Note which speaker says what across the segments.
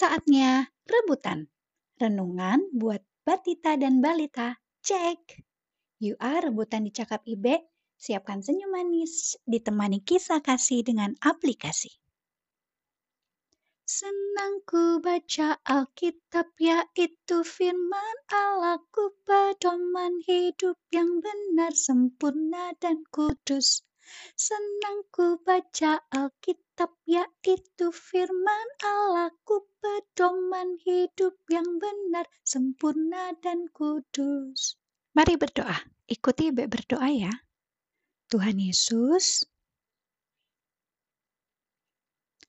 Speaker 1: Saatnya rebutan. Renungan buat Batita dan Balita. Cek. Yuk ah rebutan di Cakap Ibe. Siapkan senyum manis, ditemani kisah kasih dengan aplikasi. Senang ku baca Alkitab yaitu firman Allahku pedoman hidup yang benar, sempurna dan kudus. Senang ku baca Alkitab yaitu firman Allahku pedoman hidup yang benar, sempurna dan kudus. Mari berdoa. Ikuti Ibe berdoa ya. Tuhan Yesus,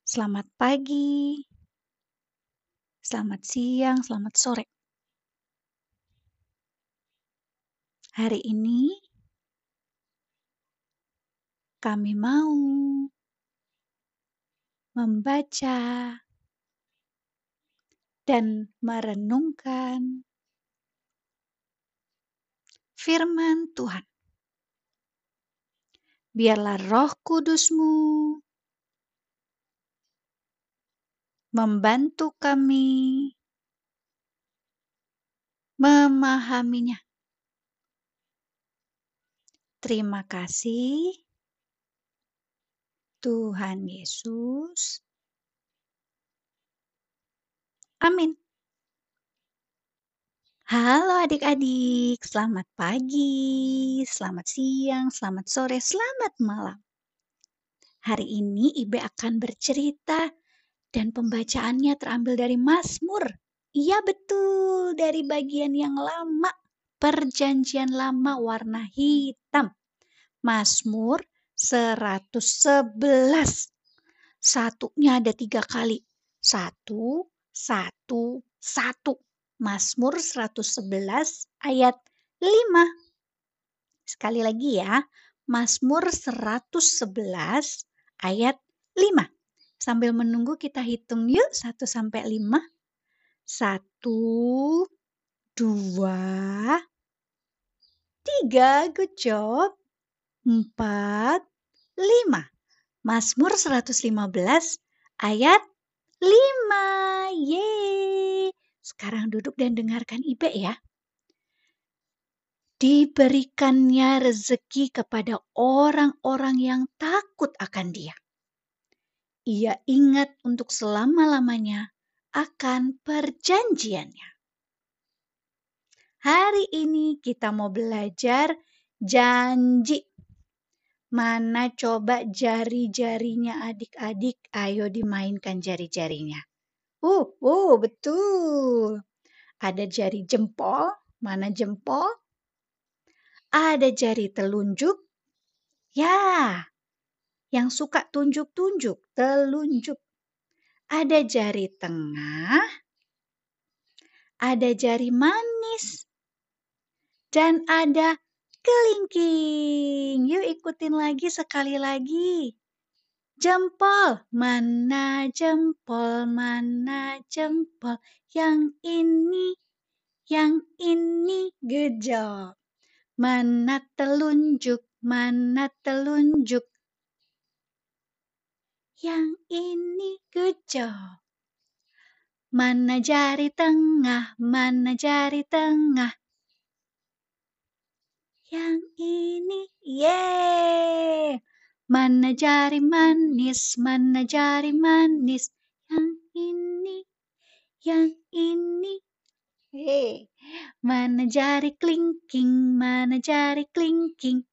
Speaker 1: selamat pagi, selamat siang, selamat sore. Hari ini kami mau membaca dan merenungkan firman Tuhan. Biarlah roh kudusmu membantu kami memahaminya. Terima kasih, Tuhan Yesus. Amin. Halo adik-adik, selamat pagi, selamat siang, selamat sore, selamat malam. Hari ini Ibe akan bercerita dan pembacaannya terambil dari Mazmur. Iya betul, dari bagian yang lama, perjanjian lama warna hitam. Mazmur 111. Satunya ada tiga kali. Satu, satu, satu Mazmur 111 ayat 5. Sekali lagi ya, Mazmur 111 ayat 5. Sambil menunggu kita hitung yuk 1 sampai 5. 1 2 3 good job. 4 5. Mazmur 115 ayat 5. Yeay. Sekarang duduk dan dengarkan Ibe ya. Diberikannya rezeki kepada orang-orang yang takut akan dia. Ia ingat untuk selama-lamanya akan perjanjiannya. Hari ini kita mau belajar janji. Mana coba jari-jarinya adik-adik? Ayo dimainkan jari-jarinya. Uh, uh, betul. Ada jari jempol, mana jempol? Ada jari telunjuk. Ya, yang suka tunjuk-tunjuk, telunjuk. Ada jari tengah, ada jari manis, dan ada kelingking. Ikutin lagi sekali lagi. Jempol, mana jempol, mana jempol, yang ini, yang ini gejol. Mana telunjuk, mana telunjuk, yang ini gejol. Mana jari tengah, mana jari tengah, yang ini, yeay. Mana jari manis, mana jari manis, yang ini, yang ini. Hei, mana jari kelingking, mana jari kelingking.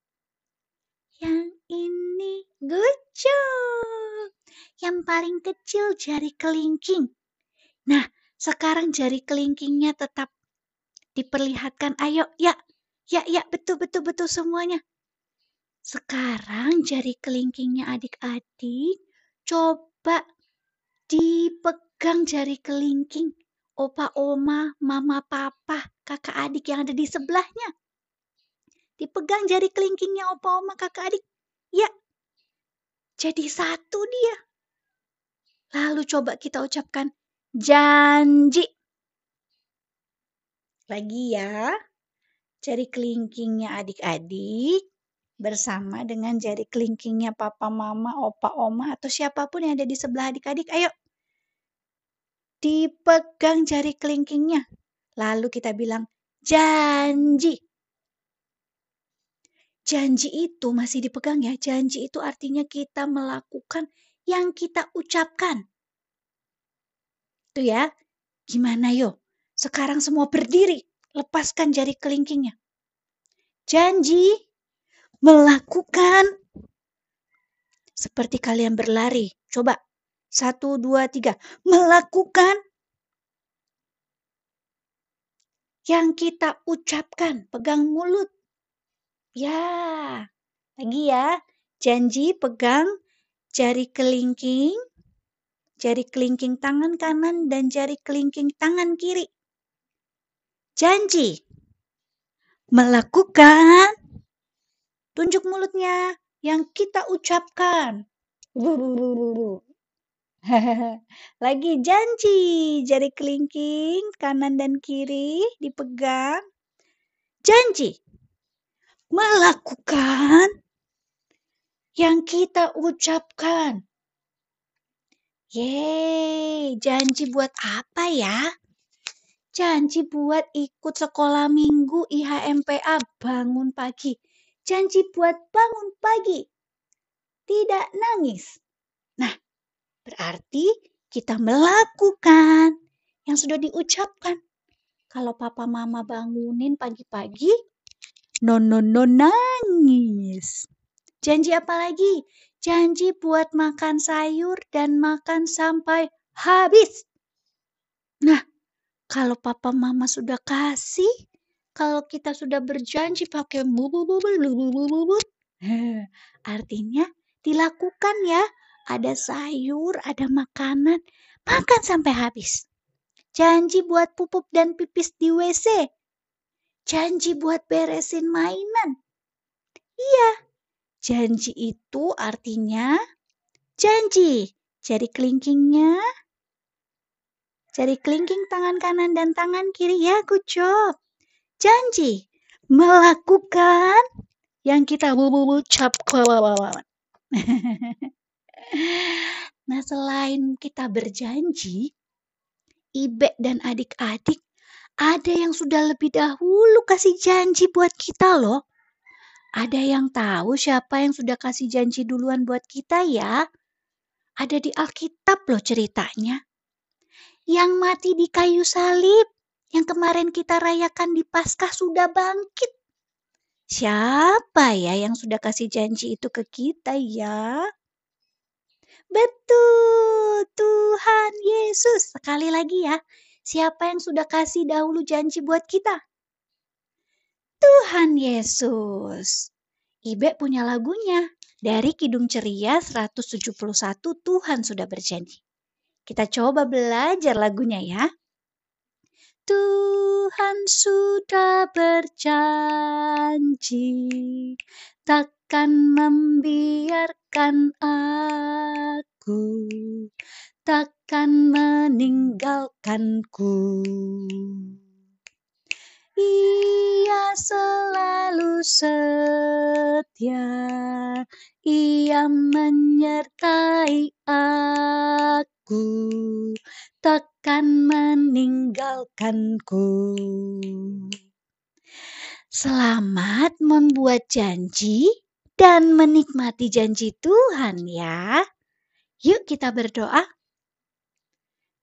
Speaker 1: Yang ini, good. Yang paling kecil jari kelingking. Nah, sekarang jari kelingkingnya tetap diperlihatkan. Ayo, ya, ya, ya, betul, betul, betul semuanya. Sekarang jari kelingkingnya adik-adik coba dipegang jari kelingking opa oma, mama papa, kakak adik yang ada di sebelahnya. Dipegang jari kelingkingnya opa oma, kakak adik. Ya, jadi satu dia. Lalu coba kita ucapkan janji. Lagi ya, jari kelingkingnya adik-adik bersama dengan jari kelingkingnya papa, mama, opa, oma, atau siapa pun yang ada di sebelah adik-adik. Ayo, dipegang jari kelingkingnya. Lalu kita bilang, janji. Janji itu masih dipegang ya. Janji itu artinya kita melakukan yang kita ucapkan. Itu ya. Gimana yo? Sekarang semua berdiri. Lepaskan jari kelingkingnya. Janji melakukan seperti kalian berlari. Coba. Satu, dua, tiga. Melakukan yang kita ucapkan. Pegang mulut. Ya, lagi ya. Janji pegang jari kelingking, jari kelingking tangan kanan dan jari kelingking tangan kiri. Janji melakukan tunjuk mulutnya yang kita ucapkan. Lagi janji jari kelingking kanan dan kiri dipegang. Janji melakukan yang kita ucapkan. Yeay, janji buat apa ya? Janji buat ikut sekolah minggu IHMPA bangun pagi. Janji buat bangun pagi. Tidak nangis. Nah, berarti kita melakukan yang sudah diucapkan. Kalau papa mama bangunin pagi-pagi, No, no, no, nangis. Janji apa lagi? Janji buat makan sayur dan makan sampai habis. Nah, kalau papa mama sudah kasih, kalau kita sudah berjanji pakai bubuk bubuk artinya dilakukan ya. Ada sayur, ada makanan, makan sampai habis. Janji buat pupuk dan pipis di WC, janji buat beresin mainan. Iya, janji itu artinya janji. Jari kelingkingnya, jari kelingking tangan kanan dan tangan kiri ya, good job. Janji melakukan yang kita ucap. nah, selain kita berjanji, Ibe dan adik-adik ada yang sudah lebih dahulu kasih janji buat kita loh. Ada yang tahu siapa yang sudah kasih janji duluan buat kita ya? Ada di Alkitab loh ceritanya. Yang mati di kayu salib, yang kemarin kita rayakan di Paskah sudah bangkit. Siapa ya yang sudah kasih janji itu ke kita ya? Betul, Tuhan Yesus. Sekali lagi ya, Siapa yang sudah kasih dahulu janji buat kita? Tuhan Yesus. Ibe punya lagunya. Dari Kidung Ceria 171 Tuhan sudah berjanji. Kita coba belajar lagunya ya. Tuhan sudah berjanji takkan membiarkan aku takkan meninggalkanku. Ia selalu setia, ia menyertai aku, takkan meninggalkanku. Selamat membuat janji dan menikmati janji Tuhan ya. Yuk kita berdoa.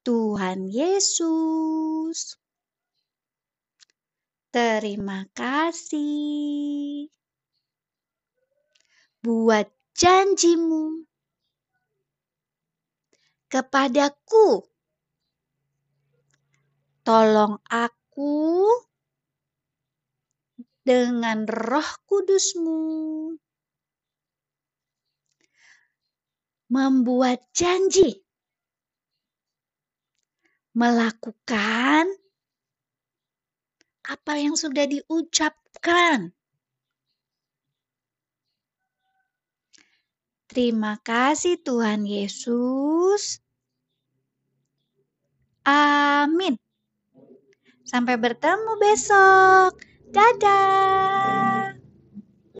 Speaker 1: Tuhan Yesus. Terima kasih buat janjimu kepadaku. Tolong aku dengan roh kudusmu membuat janji melakukan apa yang sudah diucapkan. Terima kasih Tuhan Yesus. Amin. Sampai bertemu besok. Dadah.